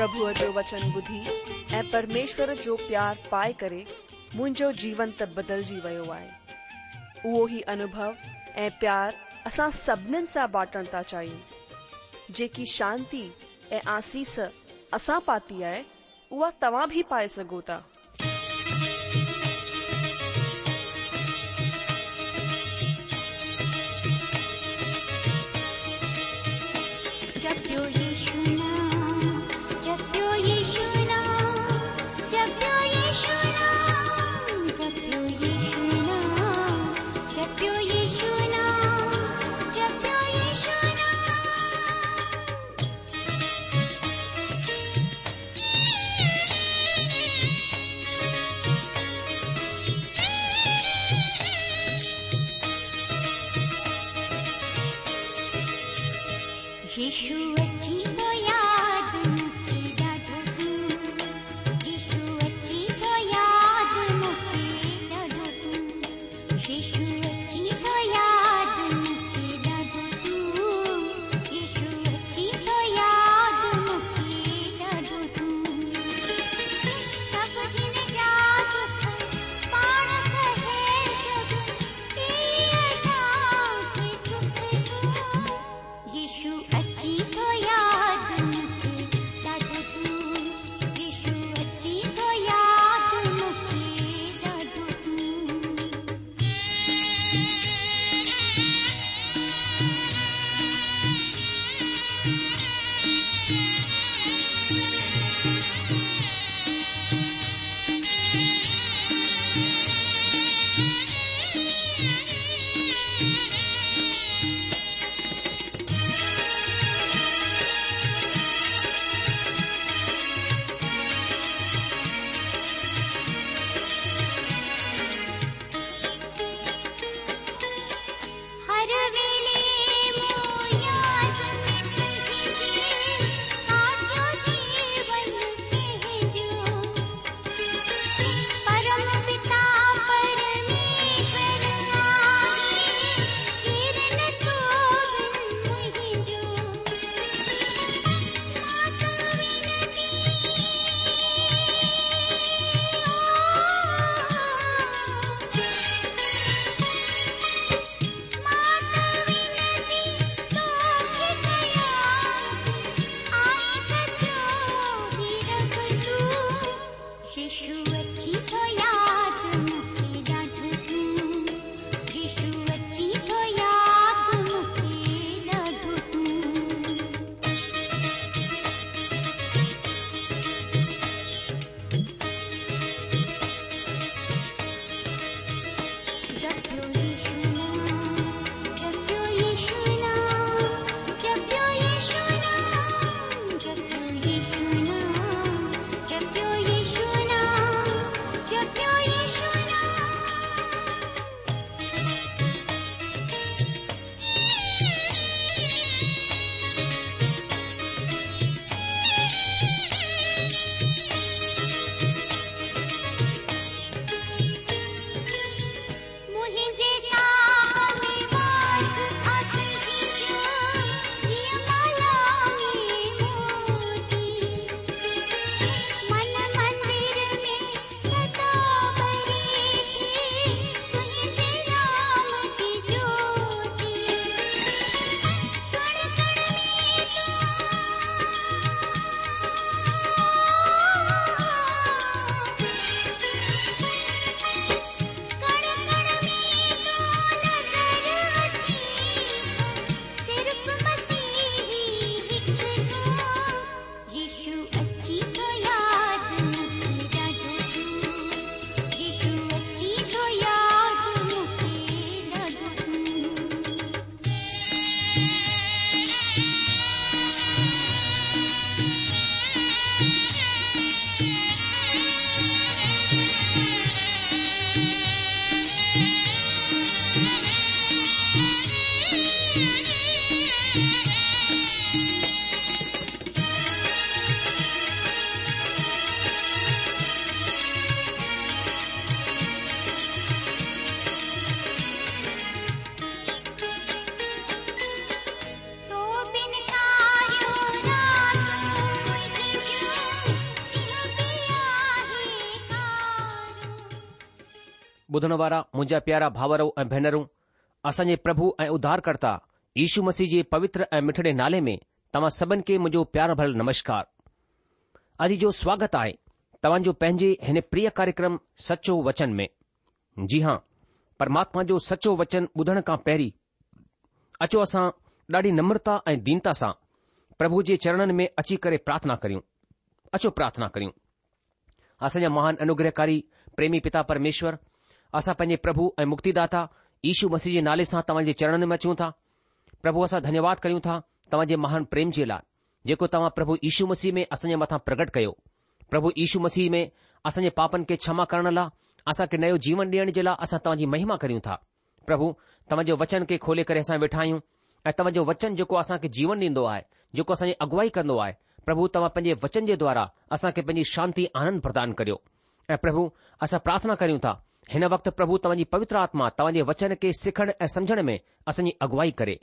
प्रभु जो वचन बुधी ए परमेश्वर जो प्यार पाए करे मुंहिंजो जीवन त बदिलजी वियो आहे उहो ही अनुभव ए प्यार असां सभिनीनि सां बाटण था चाहियूं जेकी शांती ऐं आसीस असां पाती है उहा तव्हां बि पाए सघो था जब ॿुधण वारा मुंहिंजा प्यारा भावरो ऐं भेनरूं असांजे प्रभु ऐं उद्धारकर्ता यू मसीह जे पवित्र ऐं मिठड़े नाले में तव्हां सभिनि खे मुंहिंजो प्यार भल नमस्कार अॼु जो स्वागत आहे तव्हां जो पंहिंजे हिन प्रिय कार्यक्रम सचो वचन में जी हां परमात्मा जो सचो वचन ॿुधण खां पहिरीं अचो असां ॾाढी नम्रता ऐं दीनता सां प्रभु जे चरणनि में अची करे प्रार्थना करियूं अचो प्रार्थना करियूं असांजा महान अनुग्रहकारी प्रेमी पिता परमेश्वर असां पंहिंजे प्रभु ऐं मुक्तिदाता यीशू मसीह जे नाले सां तव्हांजे चरणनि में अचूं था प्रभु असां धन्यवाद कयूं था तव्हांजे महान प्रेम जे लाइ जेको तव्हां प्रभु यीशू मसीह में असांजे मथां प्रकट कयो प्रभु यीशू मसीह में असांजे पापनि खे क्षमा करण लाइ असांखे नयो जीवन ॾियण जे लाइ असां तव्हांजी महिमा करियूं था प्रभु तव्हांजे वचन खे खोले करे असां वेठा आहियूं ऐं तव्हांजो वचन जेको असांखे जीवन ॾींदो आहे जेको असांजी अगुवाई कंदो आहे प्रभु तव्हां पंहिंजे वचन जे द्वारा असांखे पंहिंजी शांती आनंद प्रदान करियो ऐं प्रभु असां प्रार्थना करियूं था हिन वक़्तु प्रभु तव्हांजी पवित्र आत्मा तव्हांजे वचन खे सिखणु ऐं सम्झण में असांजी अगुवाई करे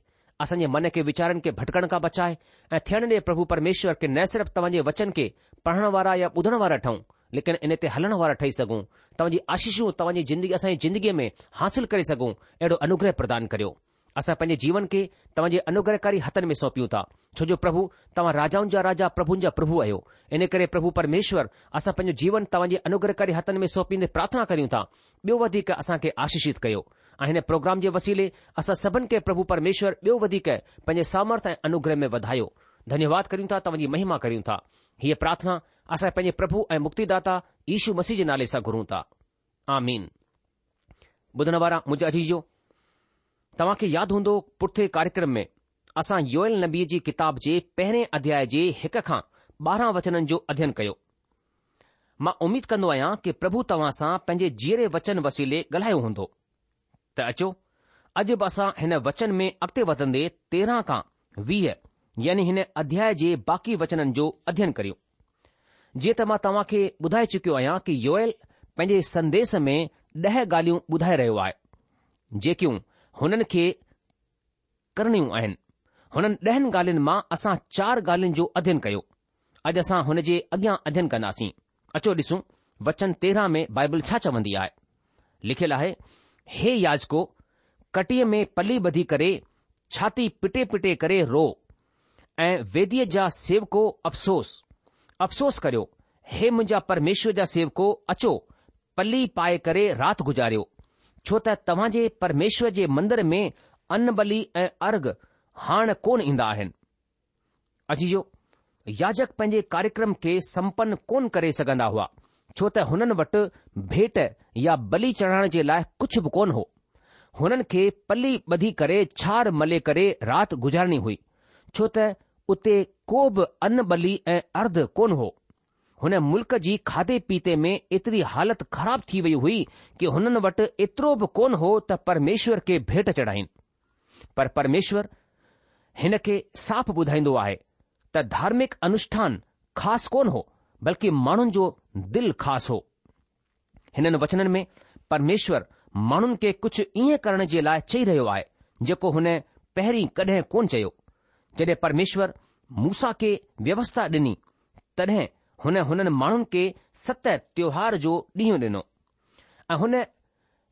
असांजे मन खे वीचारनि खे भटकण खां बचाए ऐं थियण ॾे प्रभु परमेश्वर के न सिर्फ़ु तव्हांजे वचन खे पढ़ण वारा या बुधण वारा ठहूं लेकिन इनते हलण वारा ठही सघूं तव्हांजी आशीषूं तव्हांजी असांजी ज़िंदगीअ में हासिल करे सघूं अहिड़ो अनुग्रह प्रदान करियो असां पंहिंजे जीवन खे तव्हांजे अनुग्रहकारी हथनि में सौंपियूं था छो जो प्रभु तव्हां राजाउनि जा राजा प्रभुनि जा प्रभु आहियो इन करे प्रभु परमेश्वर असां पंहिंजो जीवन तव्हांजे अनुग्रहकारी हथनि में सौंपींदे प्रार्थना करियूं था ॿियो वधीक असांखे आशीषित कयो ऐं हिन प्रोग्राम जे वसीले असां सभिनी खे प्रभु परमेश्वर ॿियो वधीक पंहिंजे सामर्थ्य अनुग्रह में वधायो धन्यवाद करियूं था तव्हांजी महिमा करियूं था हीअ प्रार्थना असां पंहिंजे प्रभु ऐं मुक्तिदाता ईशू मसीह जे नाले सां घुरूं था तव्हां खे यादि हूंदो पुठे कार्यक्रम में असां योयल नबी जी किताब जे पहिरें अध्याय जे हिक खां ॿारहं वचननि जो अध्ययन कयो मां उमीद कंदो आहियां कि प्रभु तव्हां सां पंहिंजे जीअरे वचन वसीले ॻाल्हायो हूंदो त अचो अॼु बि असां हिन वचन में अॻिते वधंदे तेरहं खां वीह यानी हिन अध्याय जे बाक़ी वचननि जो अध्ययन करियो जीअं त मां तव्हां खे ॿुधाए चुकियो आहियां कि योयल पंहिंजे संदेश में ॾह ॻाल्हियूं ॿुधाए रहियो आहे जेकियूं हुननि खे करणियूं आहिनि हुननि ॾहनि ॻाल्हियुनि मां असां चार ॻाल्हियुनि जो अध्यन कयो अॼु असां हुन जे अॻियां अध्यन कंदासीं अचो ॾिसूं वचन तेरह में बाइबल छा चवंदी आहे लिखियलु आहे हे याजको कटीअ में पलली बधी करे छाती पिटे पिटे करे रो ऐं वेदीअ जा सेवको अफ़सोस अफ़सोस करियो हे मुंहिंजा परमेश्वर जा सेवको अचो पलली पाए करे राति गुजारियो छो त तव्हां जे परमेश्वर जे मंदर में अन्न बलि ऐं अर्घ हाण कोन ईंदा आहिनि अजजो याचक पंहिंजे कार्यक्रम खे संपन्न कोन करे सघंदा हुआ छो त हुननि वटि भेट या बलि चढ़ाइण जे लाइ कुझु बि कोन हो हुननि खे पली बधी करे छार मले करे राति गुज़ारणी हुई छो त उते को बि अन बली ऐं अर्ध कोन हो हुन मुल्क जी खाधे पीते में एतिरी हालत ख़राब थी वई हुई कि हुननि वटि एतिरो बि कोन हो त परमेश्वर खे भेंट चढ़ाइनि पर परमेश्वर हिन खे साफ़ ॿुधाईंदो आहे त धार्मिक अनुष्ठान ख़ासि कोन हो बल्कि माण्हुनि जो दिल ख़ासि हो हिननि वचननि में परमेश्वर माण्हुनि खे कुझु ईअं करण जे लाइ चई रहियो आहे जेको हुन पहिरीं कॾहिं कोन चयो जॾहिं परमेश्वर मूसा खे व्यवस्था ॾिनी तॾहिं हुन हुननि माण्हुनि खे सत त्योहार जो ॾींहुं ॾिनो ऐं हुन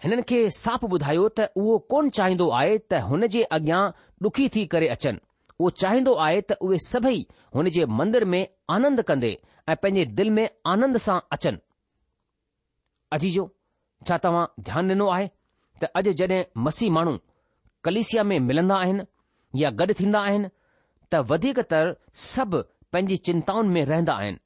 हिननि खे साफ़ ॿुधायो त उहो कोन चाहींदो आहे त हुन जे अॻियां डुखी थी करे अचनि उहो चाहींदो आहे त उहे सभई हुन जे मंदर में आनंद कंदे ऐं पंहिंजे दिल में आनंद सां अचनि अजीजो छा तव्हां ध्यानु ॾिनो आहे त अॼु जॾहिं मसीह माण्हू कलिसिया में मिलंदा आहिनि या गॾु थींदा आहिनि त वधीकतर सभु पंहिंजी चिंताउनि में रहंदा आहिनि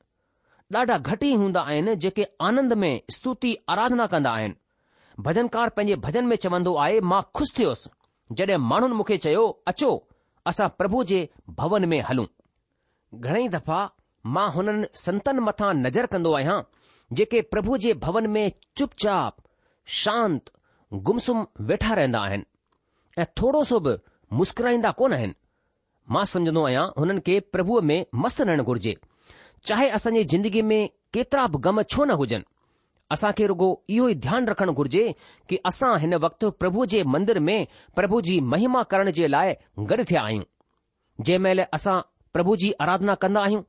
ॾाढा घटि ई हूंदा आहिनि जेके आनंद में स्तुति आराधना कंदा आहिनि भजनकार पंहिंजे भजन में चवंदो आहे मां ख़ुशि थियोसि जॾहिं माण्हुनि मूंखे चयो अचो असां प्रभु जे भवन में हलूं घणेई दफ़ा मां हुननि संतनि मथां नज़र कंदो आहियां जेके प्रभु जे भवन में चुप चाप गुमसुम वेठा रहंदा आहिनि ऐं थोरो सो बि मुस्कराईंदा कोन आहिनि मां सम्झंदो आहियां हुननि खे प्रभुअ में मस्तु रहणु घुर्जे चाहे असांजी ज़िंदगीअ में केतिरा बि ग़म छो न हुजनि असांखे रुगो इहो ई ध्यानु रखणु घुर्जे की असां हिन वक़्तु प्रभु जे मंदर में प्रभु जी महिमा करण जे लाइ गॾु थिया आहियूं जंहिं महिल असां प्रभु जी आराधना कंदा आहियूं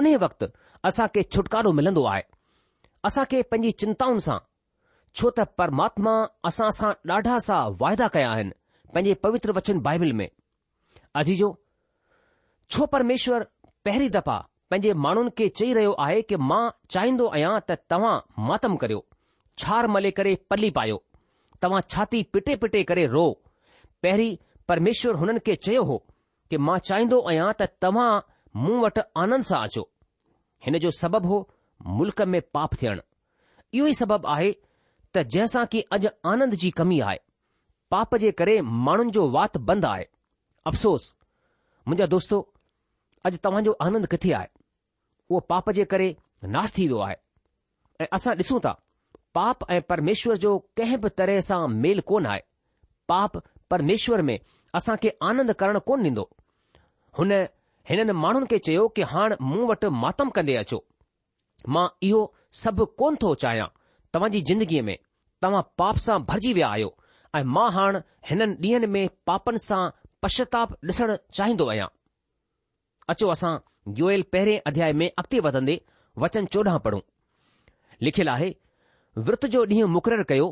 उन वक़्त असांखे छुटकारो मिलंदो आहे असां खे पंहिंजी चिंताउनि सां छो त परमात्मा असां सां ॾाढा सा वायदा कया आहिनि पंहिंजे पवित्र वचन बाइबिल में अजी छो परमेश्वर पंहिंजे माण्हुनि खे चई रहियो आहे कि मां चाहींदो आहियां त तव्हां मातम करियो छार मले करे पली पायो तव्हां छाती पिटे पिटे करे रो पहिरीं परमेश्वर हुननि खे चयो हो कि मां चाहींदो आहियां त तव्हां मूं वटि आनंद सां अचो हिन जो सबबु हो मुल्क में पाप थियणु इहो ई सबबु आहे त जंहिंसां की अॼु आनंद जी कमी आहे पाप जे करे माण्हुनि जो वात बंदि आहे अफ़सोस मुंहिंजा दोस्तो अॼु तव्हां आनंद किथे आहे उहो पाप जे करे नास थी वियो आहे ऐं असां ॾिसूं था पाप ऐं परमेश्वर जो कंहिं बि तरह सां मेल कोन आहे पाप परमेश्वर में असां खे आनंद करणु कोन ॾींदो हुन हिननि माण्हुनि खे चयो कि हाणे मूं वटि मातम कंदे अचो मां इहो सभु कोन थो चाहियां तव्हांजी ज़िंदगीअ में तव्हां पाप सां भरिजी विया आहियो ऐं मां हाणे हिननि ॾींहनि में पापनि सां पश्चाताप ॾिसणु चाहींदो आहियां अचो असां गोयल पहिरें अध्याय में अॻिते वधंदे वचन चोॾहं पढ़ूं लिखियलु आहे विर्त जो ॾींहुं मुक़ररु कयो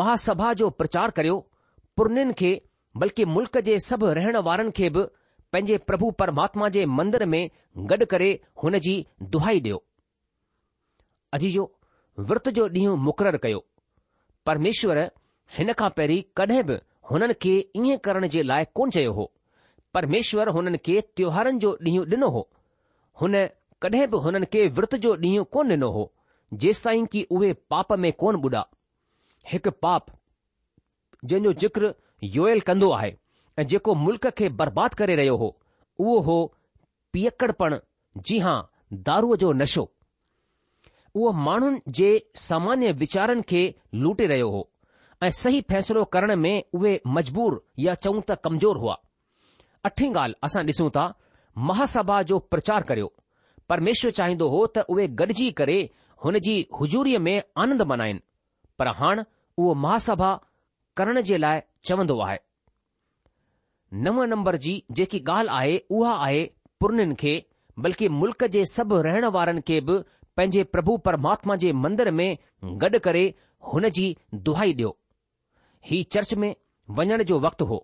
महासभा जो प्रचार करियो पुरन खे बल्कि मुल्क़ जे सभु रहण वारनि खे बि पंहिंजे प्रभु परमात्मा जे मंदर में गॾु करे हुन जी दुहाई ॾियो अजीजो विर्त जो ॾींहुं मुक़ररु कयो परमेश्वर हिन खां पहिरीं कॾहिं बि हुननि खे ईअं करण जे लाइ कोन चयो हो परमेश्वर हुननि खे त्योहारनि जो ॾींहुं ॾिनो हो हुन कॾहिं बि हुननि खे विर्त जो ॾींहुं कोन ॾिनो हो जेस ताईं की उहे पाप में कोन बुडा हिकु पाप जंहिं जो जिक्र योयल कंदो आहे ऐं जेको मुल्क़ खे बर्बाद करे रहियो हो उहो हो पीअकड़प जी हा दारूअ जो नशो उहो माण्हुनि जे सामान्य वीचारनि खे लूटे रहियो हो ऐं सही फ़ैसिलो करण में उहे मजबूर या चऊं त कमजोर हुआ अठी ॻाल्हि असां ॾिसूं था महासभा जो प्रचार करियो परमेश्वर चाहींदो हो त उहे गॾिजी करे हुन जी हुजूरीअ में आनंद मनाइनि पर हाणे उहो महासभा करण जे लाइ चवंदो आहे नव नंबर जी जेकी ॻाल्हि आहे उहा आहे पुर्नि खे बल्कि मुल्क़ जे सभु रहण वारनि खे बि पंहिंजे प्रभु परमात्मा जे मंदर में गॾु करे हुन जी दुहाई ॾियो ही चर्च में वञण जो वक़्तु हो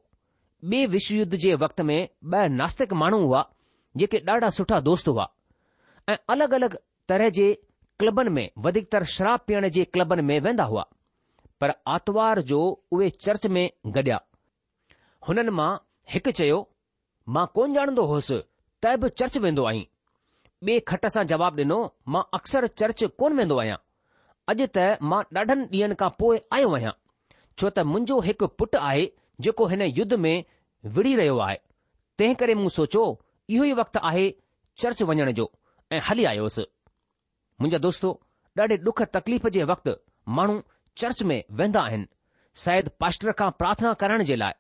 ॿिए विश्व युद्ध जे वक़्त में ॿ नास्तिक माण्हू हुआ जेके ॾाढा सुठा दोस्त हुआ ऐं अलॻि अलॻि तरह जे क्लबनि में वधीकतर शराब पीअण जे क्लबनि में वेंदा हुआ पर आर्तवार जो उहे चर्च में गॾिया हुननि मां हिकु चयो मां कोन ॼाणंदो होसि त बि चर्च वेंदो आईं ॿिए खट सां जवाबु ॾिनो मां अक्सर चर्च कोन वेंदो आहियां अॼु त मां ॾाढनि ॾींहनि खां पोइ आयो आहियां छो त मुंहिंजो हिकु पुटु आहे जेको हिन युद्ध में विड़ी रहियो आहे तंहिं करे मूं सोचियो इहो ई वक़्तु आहे चर्च वञण जो ऐं हली आयोसि मुंहिंजा दोस्तो ॾाढे डुख तकलीफ़ जे वक़्तु माण्हू चर्च में वेंदा आहिनि शायदि पास्टर खां प्रार्थना करण जे लाइ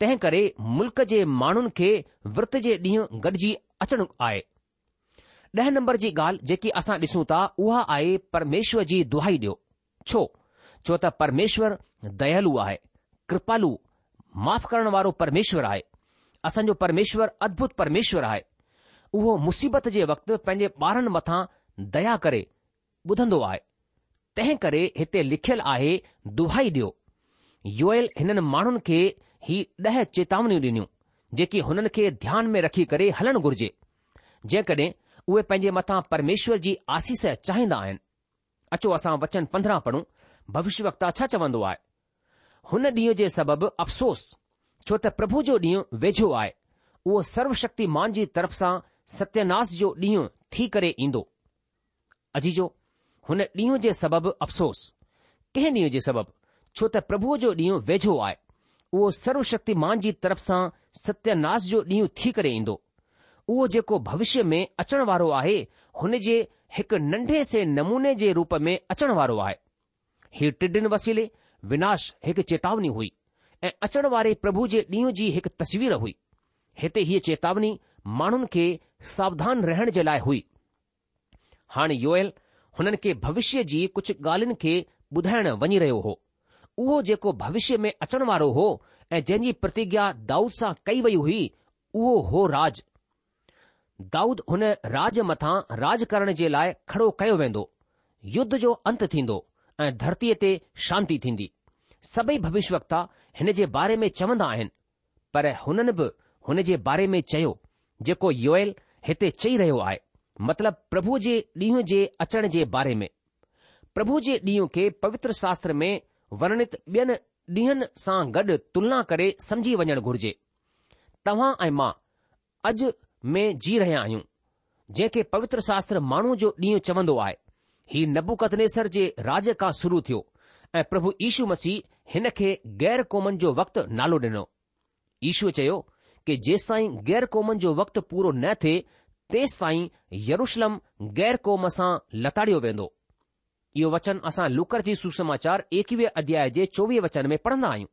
तंहिं करे मुल्क़ जे माण्हुनि खे विर्त जे ॾींहुं गॾिजी अचणु आहे ॾह नंबर जी ॻाल्हि जेकी असां ॾिसूं था उहा आहे परमेश्वर जी दुहाई ॾियो छो छो त परमेश्वर दयालु आहे कृपालु माफ़ करण वारो परमेश्वर आहे असांजो परमेश्वर अद्भुत परमेश्वर आहे उहो मुसीबत जे वक़्तु पंहिंजे ॿारनि मथां दया करे ॿुधंदो आहे तंहिं करे हिते लिखियलु आहे दुहाई ॾियो योयल हिननि माण्हुनि खे ही ॾह चेतावनियूं ॾिनियूं जेकी हुननि खे ध्यान में रखी करे हलणु घुर्जे जेकॾहिं उहे पंहिंजे मथां परमेश्वर जी आसीस चाहींदा आहिनि अचो असां वचन पंद्रहं पढ़ूं भविष्य वक्त छा चवंदो आहे हुन ॾींहं जे सबबि अफ़सोस छो त प्रभु जो ॾींहुं वेझो आहे उहो सर्वशक्तिमान जी तरफ़ सां सत्यनास जो ॾींहुं थी करे ईंदो अजीजो हुन ॾींहुं जे सबबु अफ़सोस कंहिं ॾींहुं जे सबबु छो त प्रभुअ जो ॾींहुं वेझो आहे उहो सर्वशक्तिमान जी तरफ़ सां सत्यनास जो ॾींहुं थी करे ईंदो उहो जेको भविष्य में अचणु वारो आहे हुन जे हिकु नंढे से नमूने जे रूप में अचणु वारो आहे हीउ टिडिन वसीले विनाश हिकु चेतावनी हुई ऐं अचण वारे प्रभु जे ॾींहुं जी हिकु तस्वीर हुई हिते हीअ चेतावनी माण्हुनि खे सावधान रहण जे लाइ हुई हाणे योयल हुननि खे भविष्य जी कुझु ॻाल्हियुनि खे ॿुधाइण वञी रहियो हो उहो जेको भविष्य में अचण वारो हो ऐं जंहिंजी प्रतिज्ञा दाऊद सां कई वई हुई उहो हो राज दाऊद हुन राज मथां राज करण जे लाइ खड़ो कयो वेंदो युद्ध जो अंत थींदो ऐं धरतीअ ते शांती थींदी सभई भविष्यवक्ता हिन जे बारे में चवंदा आहिनि पर हुननि बि हुन जे बारे में चयो जेको योल हिते चई रहियो आहे मतिलब प्रभु जे ॾींहुं जे अचण जे बारे में प्रभु जे ॾींहुं खे पवित्र शास्त्र में वर्णित ॿियनि ॾींहनि सां गॾु तुलना करे समुझी वञणु घुर्जे तव्हां ऐं मां अॼु में जी रहिया आहियूं जेके पवित्र शास्त्र माण्हू जो ॾींहुं चवंदो आए हीउ नबुकतनेसर जे राज खां शुरु थियो ऐं प्रभु ईशू मसीह हिन खे ग़ैर क़ौमनि जो वक़्तु नालो ॾिनो ईशू चयो कि जेसि ताईं गैर क़ौमनि जो वक़्तु पूरो न थिए तेसि ताईं यरुशलम गैर क़ौम सां लताड़ियो वेंदो इहो वचन असां लुकर जी सुसमाचार एकवीह अध्याय जे चोवीह वचन में पढ़ंदा आहियूं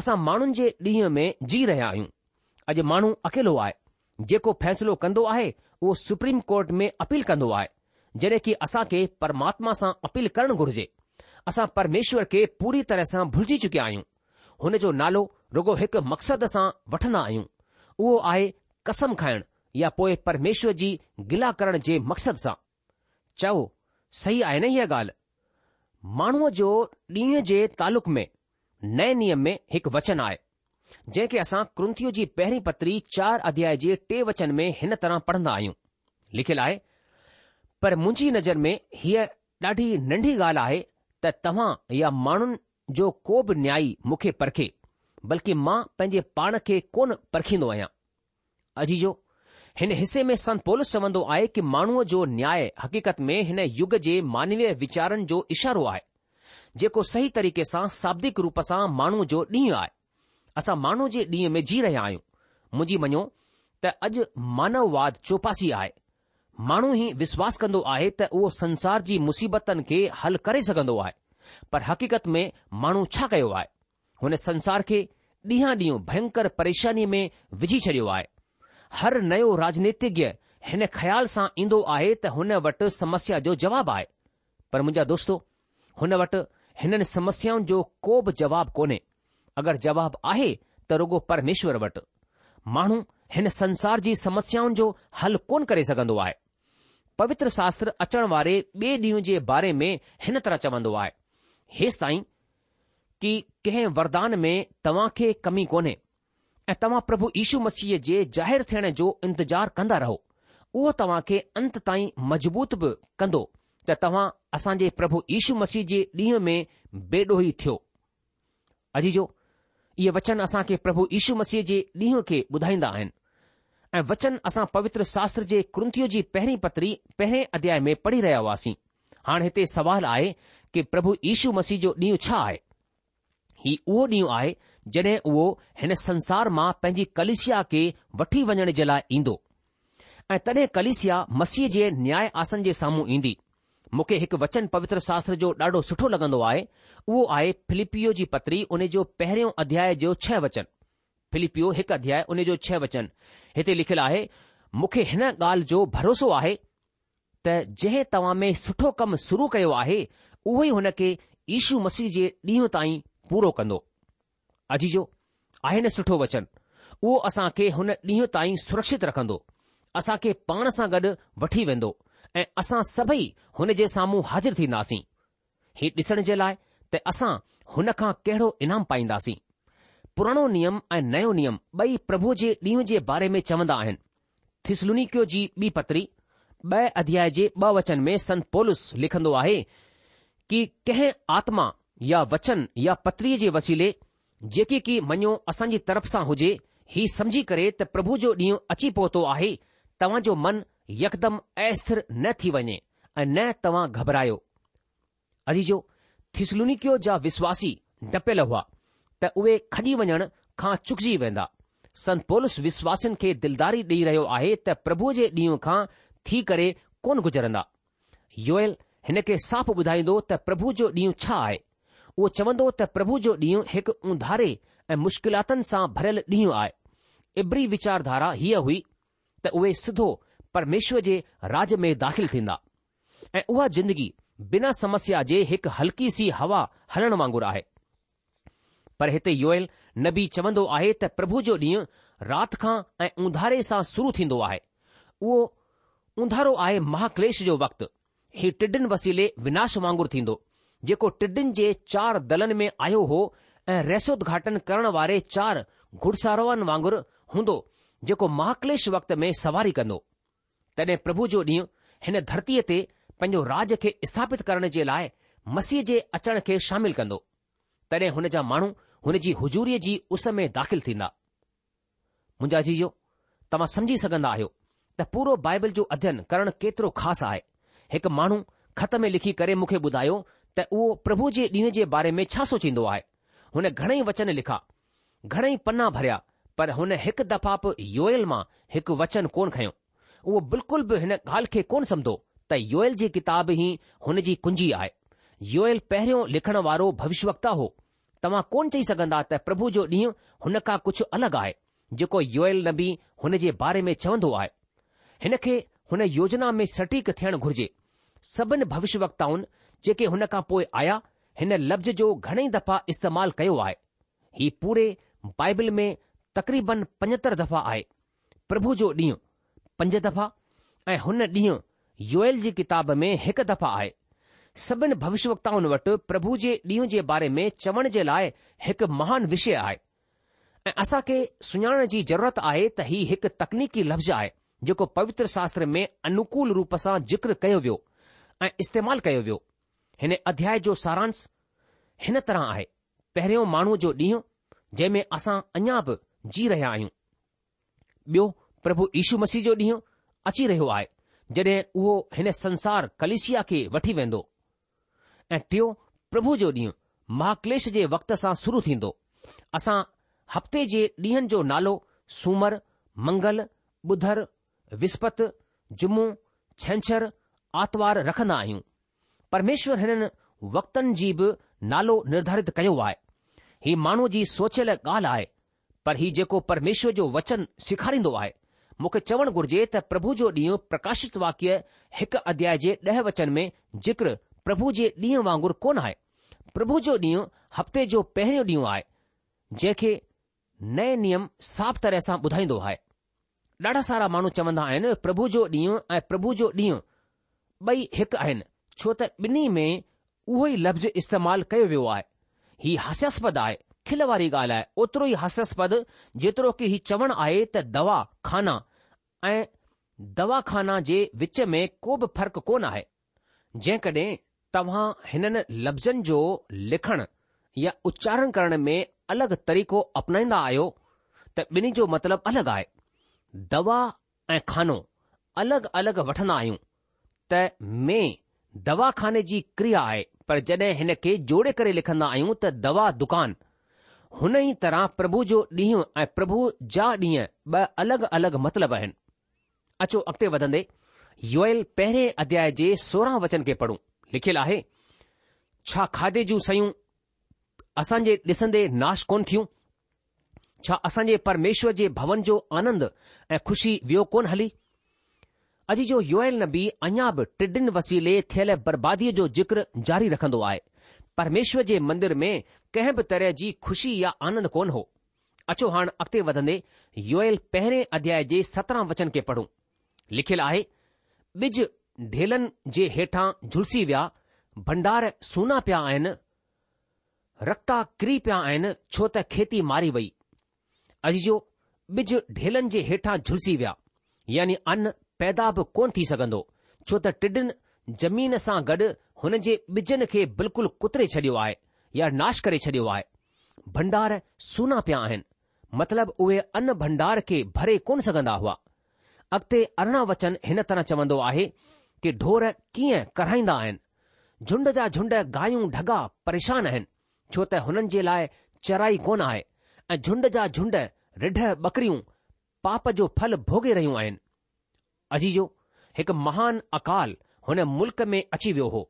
असां माण्हुनि जे ॾींहं में जी रहिया आहियूं अॼु माण्हू अकेलो आहे जेको फ़ैसिलो कंदो आहे उहो सुप्रीम कोर्ट में अपील कंदो आहे जॾहिं की असां खे परमात्मा सां अपील करणु घुर्जे असां परमेश्वर खे पूरी तरह सां भुलिजी चुकिया आहियूं हुन जो नालो रुगो हिकु मक़सद सां वठंदा आहियूं उहो आहे कसम खाइण या पोइ परमेश्वर जी गिला करण जे मक़सद सां चओ सही आहे न हीअ ॻाल्हि माण्हूअ जो ॾींहं जे तालुक में नए नियम में हिकु वचन आहे जंहिंखे असां कृंतीअ जी पहिरीं पत्री चार अध्याय जे टे वचन में हिन तरह पढ़ंदा आहियूं लिखियलु आहे पर मुंहिंजी नज़र में हीअ ॾाढी नंढी ॻाल्हि आहे त तव्हां या माण्हुनि जो को बि न्याई मूंखे परखे बल्कि मां पंहिंजे पाण खे कोन परखींदो आहियां अजी जो हिन हिसे में संत पोलिस चवंदो आहे कि माण्हूअ जो न्याय हक़ीक़त में हिन युग जे मानवीय वीचारनि जो इशारो आहे जेको सही तरीक़े सां शाब्दिक रूप सां माण्हूअ जो ॾींहुं आहे असां माण्हू जे ॾींहं में जी रहिया आहियूं मुंहिंजी मञो त अॼु मानववाद चौपासी आहे माण्हू ई विश्वास कंदो आहे त उहो संसार जी मुसीबतनि खे हल करे सघंदो आहे पर हक़ीक़त में माण्हू छा कयो आहे हुन संसार खे ॾींहं ॾींहुं भयंकर परेशानी में विझी छॾियो आहे हर नयो राजनीतिज्ञ हिन ख़्याल सां ईंदो आहे त हुन वटि समस्या जो जवाबु आहे पर मुंहिंजा दोस्तो हुन वटि हिननि समस्याउनि जो को बि जवाबु कोन्हे अगरि जवाबु आहे त रुगो परमेश्वर वटि माण्हू हिन संसार जी समस्याउनि जो हल कोन करे सघंदो आहे पवित्र शास्त्र अचण वारे ॿिए ॾींहं जे बारे में हिन तरह चवंदो आहे हेसि ताईं कि कंहिं वरदान में तव्हां खे कमी कोन्हे ऐं तव्हां प्रभु यीशू मसीह जे ज़ाहिरु थियण जो इंतज़ार कंदा रहो उहो तव्हां खे अंत ताईं मज़बूत बि कंदो त तव्हां असांजे प्रभु यीशू मसीह जे ॾींहं में बेडोही थियो अजीजो इहे वचन असां खे प्रभु यीशू मसीह जे ॾींहं खे ॿुधाईंदा आहिनि ऐं वचन असां पवित्र शास्त्र जे कृंथीअ जी पहिरीं पत्री पहिरें अध्याय में पढ़ी रहिया हुआसीं हाणे हिते सुवालु आहे कि प्रभु यीशू मसीह जो ॾींहुं छा आहे ही उहो ॾींहुं आहे जॾहिं उहो हिन संसार मां पंहिंजी कलिसिया खे वठी वञण जे लाइ ईंदो ऐं तॾहिं कलिसिया मसीह जे न्याय आसन जे साम्हूं ईंदी मूंखे हिकु वचन पवित्र शास्त्र जो ॾाढो सुठो लॻंदो आहे उहो आहे फिलिपियो जी पत्री उन जो पहिरियों अध्याय जो छह वचन फिलिपियो हिकु अध्याय उन जो छह वचन हिते लिखियलु आहे मूंखे हिन ॻाल्हि जो भरोसो आहे त जंहिं तव्हां में सुठो कमु शुरू कयो आहे उहो ई हुन खे ईशू मसीह जे ॾींहुं ताईं पूरो कंदो अजीजो आहे न सुठो वचन उहो असां खे हुन ॾींहुं ताईं सुरक्षित रखंदो असां खे पाण सां गॾु वठी वेंदो ऐं असां सभई हुन जे साम्हूं हाज़िर थींदासीं हीउ ॾिसण जे लाइ त असां हुन खां कहिड़ो इनाम पाईंदासीं पुराणो नियम ऐं नयो नियम ॿई प्रभु जे ॾींहं जे बारे में चवंदा आहिनि थिसलुनिकियोयो जी ॿी पत्री ॿ अध्याय जे ॿ वचन में संत पोलिस लिखंदो आहे कि कंहिं आत्मा या वचन या पत्रीअ जे वसीले जेकी की मञो असांजी तरफ़ सां हुजे ही समझी करे त प्रभु जो ॾींहुं अची पहुतो आहे तव्हां जो मन यकदम अस्थिर न थी वञे ऐं न तव्हां घबरायो अजी जो थिसलुनिकियोयो जा विश्वासी डपियल हुआ त उहे खॼी वञण खां चुकजी वेंदा संत पोलस विश्वासनि खे दिलदारी ॾेई रहियो आहे त प्रभु जे ॾींहुं खां थी करे कोन गुज़रंदा योयल हिन खे साफ़ ॿुधाईंदो त प्रभु जो ॾींहुं छा आहे उहो चवंदो त प्रभु जो ॾींहुं हिकु ऊंधारे ऐं मुश्किलातुनि सां भरियल ॾींहुं आहे इबरी वीचारधारा हीअ हुई त उहे सिधो परमेश्वर जे राज में दाख़िल थींदा ऐं उहा ज़िंदगी बिना समस्या जे हिकु हल्की सी हवा हलण वांगुरु आहे पर हिते योयल नबी चवंदो आहे त प्रभु जो ॾींहुं राति खां ऐं उंधारे सां शुरू थींदो आहे उहो उंधारो आहे महाक्लेश जो वक़्तु ही टिडिन वसीले विनाश वांगुरु थींदो जेको टिडिन जे चार दलनि में आयो हो ऐं घाटन करण वारे चार घुड़सारोहनि वांगुरु हूंदो जेको महाक्लेश वक्त में सवारी कंदो तॾहिं प्रभु जो ॾींहुं हिन धरतीअ ते पंहिंजो राज खे स्थापित करण जे लाइ मसीह जे अचण खे शामिल कंदो तॾहिं हुन जा माण्हू हुन जी हुजूरीअ जी उस में दाख़िल थींदा मुंहिंजा जीजो तव्हां समुझी सघंदा आहियो त पूरो बाइबल जो अध्ययन करणु केतिरो ख़ासि आहे हिकु माण्हू ख़त में लिखी करे मूंखे ॿुधायो त उहो प्रभु जे ॾींहं जे बारे में छा सोचींदो आहे हुन घणेई वचन लिखा घणेई पन्ना भरिया पर हुन हिकु दफ़ा बि योयल मां हिकु वचन कोन खयो उहो बिल्कुलु बि हिन ॻाल्हि खे कोन सम्झो त योयल जी किताब ई हुन जी कुंजी आहे योयल पहिरियों लिखण वारो भविष्यवक्ता हो तव्हां कोन चई सघंदा त प्रभु जो ॾींहुं हुन खां कुझु अलॻि आहे जेको योएएल नबी हुन जे बारे में चवंदो आहे हिन खे हुन योजना में सटीक थियण घुर्जे सभिनी भविष्यवक्ताउनि जेके हुन खां पोइ आया हिन लफ़्ज़ जो घणेई दफ़ा इस्तेमालु कयो आहे ही पूरे बाइबिल में तक़रीबन पंजतरि दफ़ा आहे प्रभु जो ॾींहुं पंज दफ़ा ऐं हुन ॾींहुं योएएल जी किताब में हिकु दफ़ा आहे सभिन भविष्य वित्ताउनि वटि प्रभु जे ॾींहुं जे बारे में चवण जे लाइ हिकु महान विषय आहे ऐं असां खे सुञाणण जी ज़रूरत आहे त हीउ हिकु तकनीकी लफ़्ज़ आहे जेको पवित्र शास्त्र में अनुकूल रूप सां ज़िक्र कयो वियो ऐं इस्तेमाल कयो वियो हिन अध्याय जो सारांश हिन तरह आहे पहिरियों माण्हूअ जो ॾींहुं जंहिं में असां अञा बि जी रहिया आहियूं ॿियो प्रभु यीशु मसीह जो ॾींहुं अची रहियो आहे जॾहिं उहो हिन संसार कलिसिया खे वठी वेंदो ऐं टियों प्रभु जो ॾींहुं महाक्लेश जे वक़्त सां शुरू थींदो असां हफ़्ते जे ॾींहनि जो नालो सूमर मंगल ॿुधर विस्पत जुमो छंछर आर्तवारु रखंदा आहियूं परमेश्वर हिननि वक़्तनि जी बि नालो निर्धारित कयो आहे ही माण्हू जी सोचियल ॻाल्हि आहे पर हीउ जेको परमेश्वर जो वचन सेखारींदो आहे मूंखे चवणु घुर्जे त प्रभु जो ॾींहुं प्रकाशित वाक्य हिकु अध्याय जे ॾह वचन में जिक्र પ્રભુ જો દીણ વાંગુર કોન આય પ્રભુ જો દીણ હફતે જો પહેરો દીણ આય જે કે નય નિયમ સાબતરેસા બધાઈ દો આય ડાડા સારા માનું ચવંદા આયન પ્રભુ જો દીણ આય પ્રભુ જો દીણ બઈ એક આયન છોતે બની મે ઓહી શબ્દ ઇસ્તેમાલ કયો વયો આય હાસ્યસપદ આય ખેલવારી ગાલાય ઓતરોય હાસ્યસપદ જેતરો કે હી ચવણ આયે ત દવા ખાના એ દવા ખાના જે وچ મે કોબ ફરક કોના હૈ જે કડે तव्हां हिननि लफ़्ज़नि जो लिखण या उच्चारण करण में अलॻि तरीक़ो अपनाईंदा आहियो त ॿिन्ही जो मतिलबु अलॻि आहे दवा ऐं खानो अलॻि अलॻि वठंदा आहियूं त में दवाख़ाने जी क्रिया आहे पर जॾहिं हिन खे जोड़े करे लिखंदा आहियूं त दवा दुकान हुन ई तरह प्रभु जो ॾींहुं ऐं प्रभु जा ॾींहं ॿ अलॻि अलॻि मतिलब आहिनि अचो अॻिते वधंदे योयल पहिरें अध्याय जे सोरहं वचन खे पढ़ूं लिखियलु आहे छा खाधे जूं शयूं असांजे ॾिसंदे नाश कोन थियूं छा असांजे परमेश्वर जे भवन जो आनंद ऐं ख़ुशी वियो कोन हली अॼु जो युएल न बि अञा बि टिडिन वसीले थियल बर्बादीअ जो जिक्र जारी रखंदो आहे परमेश्वर जे मंदर में कंहिं बि तरह जी खु़शी या आनंद कोन हो अचो हाणे अॻिते वधंदे युएल पहिरें अध्याय जे सत्रहं वचन खे पढ़ूं लिखियलु आहे ॿिज ढेलन जे हेठां झुलसी विया भंडार सूना पिया आहिनि रक्ता किरी पिया आहिनि छो त खेती मारी वई अॼु जो ॿिज ढेलन जे हेठां झुलसी विया यानी अनु पैदा बि कोन थी सघंदो छो त टिडनि ज़मीन सां गॾु हुन जे ॿिजनि खे बिल्कुलु कुतरे छडि॒यो आहे या नाश करे छडि॒यो आहे भंडार सूना पिया आहिनि मतिलब उहे अन भंडार खे भरे कोन सघंदा हुआ अॻिते अरिड़हं वचन हिन तरह चवंदो आहे कि ढोर कीअं कराईंदा आहिनि झुंड जा झुंड गायूं ढगा परेशान आहिनि छो त हुननि जे लाइ चराई कोन आहे ऐं झुंड जा झुंड रिढ बकरियूं पाप जो फल भोगे रहियूं आहिनि अजीजो हिकु महान अकाल हुन मुल्क़ में अची वियो हो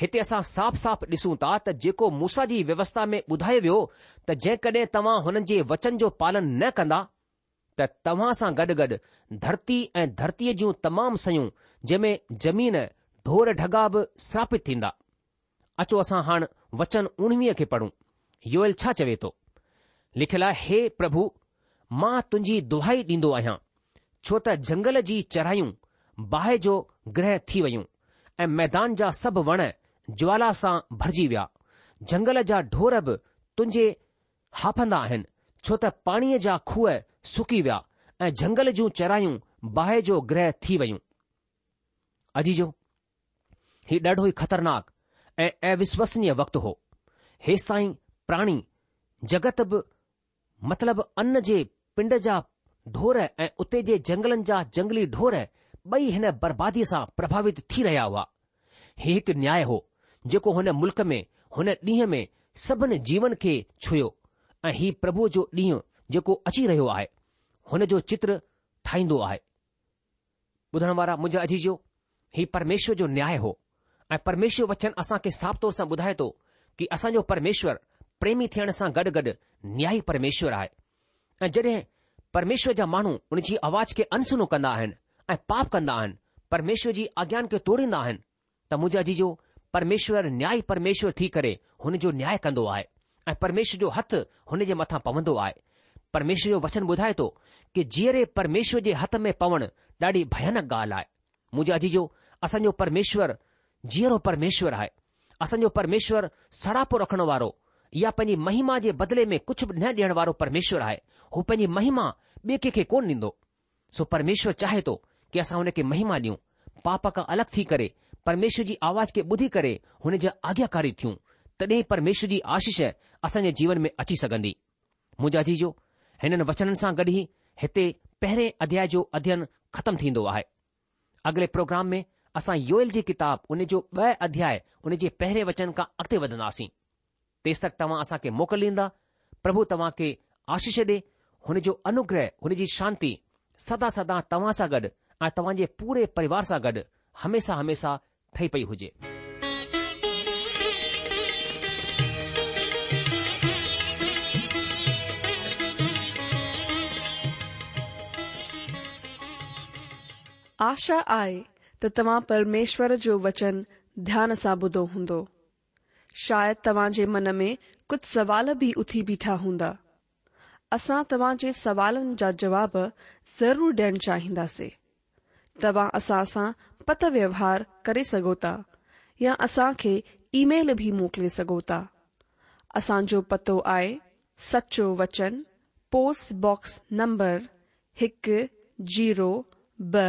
हिते असां साफ़ साफ़ ॾिसूं था त जेको मूसा जी व्यवस्था में ॿुधायो वियो त जेकॾहिं तव्हां हुननि जे वचन जो पालन न कंदा त तव्हां सां गॾु गॾु धरती ऐं धरतीअ जूं तमामु सयूं जंहिंमें जमीन ढोर ढगा बि स्थापित थींदा अचो असां हाणे वचन उणिवीह खे पढ़ूं योयल छा चवे थो लिखियलु आहे हे प्रभु मां तुंहिंजी दुहाई ॾींदो आहियां छो त जंगल जी चढ़ायूं बाहि जो ग्रह थी वयूं ऐं मैदान जा सभु वण ज्वाला सां भरिजी विया जंगल जा ढोर बि तुंहिंजे हाफंदा आहिनि छो त पाणीअ जा खूह सुकी विया ऐं जंगल जूं चरायूं बाहि जो ग्रह थी वियूं अजीजो हीउ ॾाढो ई ख़तरनाक ऐं अविश्वसनीय वक़्तु हो हेसि ताईं प्राणी जगत बि मतिलब अन जे पिंड जा ढोर ऐं उते जे जंगलनि जा जंगली ढोर ॿई हिन बर्बादीअ सां प्रभावित थी रहिया हुआ हीउ हिकु न्याय हो जेको हुन मुल्क़ में हुन ॾींहं में सभिनी जीवन खे छुयो ऐं ही प्रभुअ जो ॾींहुं जेको अची रहियो आहे हुन जो चित्र ठाहींदो आहे ॿुधण वारा मुंहिंजा अजीजो हीउ परमेश्वर जो न्याय हो ऐं परमेश्वर वच्चन असांखे साफ़ तौर सां ॿुधाए थो कि असांजो परमेश्वर प्रेमी थियण सां गॾु गॾु न्याई परमेश्वर आहे ऐं जड॒हिं परमेश्वर जा माण्हू हुन जी आवाज खे अनसुनो कंदा आहिनि ऐं पाप कंदा आहिनि परमेश्वर जी आज्ञान खे तोड़ींदा आहिनि त मुंहिंजा आजीजो परमेश्वर न्याई परमेश्वर थी करे हुन जो न्याय कंदो आहे ऐ परमेश्वर जो हथु हुनजे मथां पवंदो आहे परमेश्वर जो वचन ॿुधाए थो कि जीअरे परमेश्वर जे हथ में पवणु ॾाढी भयानक ॻाल्हि आहे मूजा जी जो असांजो परमेश्वर जीअरो परमेश्वर आहे असांजो परमेश्वरु सड़ापो रखण वारो या पंहिंजी महिमा जे बदिले में कुझु बि न ॾियणु वारो परमेश्वर आहे हू पंहिंजी महिमा ॿिए कंहिंखे कोन ॾींदो सो परमेश्वर चाहे थो की असां हुन खे महिमा ॾियूं पाप खां अलॻि थी करे परमेश्वर जी आवाज़ खे ॿुधी करे हुन जा आज्ञाकारी थियूं तॾहिं परमेश्वर जी आशिष असांजे जीवन में अची सघंदी मूजा जी हिननि वचननि सां गॾु ई हिते पहिरें अध्याय जो अध्ययन ख़तमु थींदो आहे अॻिले प्रोग्राम में असां योल जी किताब हुन जो ॿ अध्याय हुनजे पहिरें वचन खां अॻिते वधंदासीं तेसि तक तव्हां असां खे मोकिल ॾींदा प्रभु तव्हां खे आशीष ॾे हुन जो अनुग्रह हुनजी शांती सदा सदा तव्हां सां गॾु ऐं तव्हांजे पूरे परिवार सां गॾु हमेशा हमेशा ठही पई हुजे आशा आहे त परमेश्वर जो वचन ध्यान सां ॿुधो हूंदो शायदि तव्हां मन में कुछ सवाल भी उथी बीठा हूंदा असां तव्हां जे जा जवाब ज़रूर ॾियण चाहिंदासीं तव्हां असां पत व्यवहार करे सघो या असां खे ईमेल बि मोकिले सघो था असांजो पतो आहे सचो वचन पोस्टबॉक्स नंबर हिकु जीरो ब॒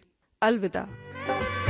अलविदा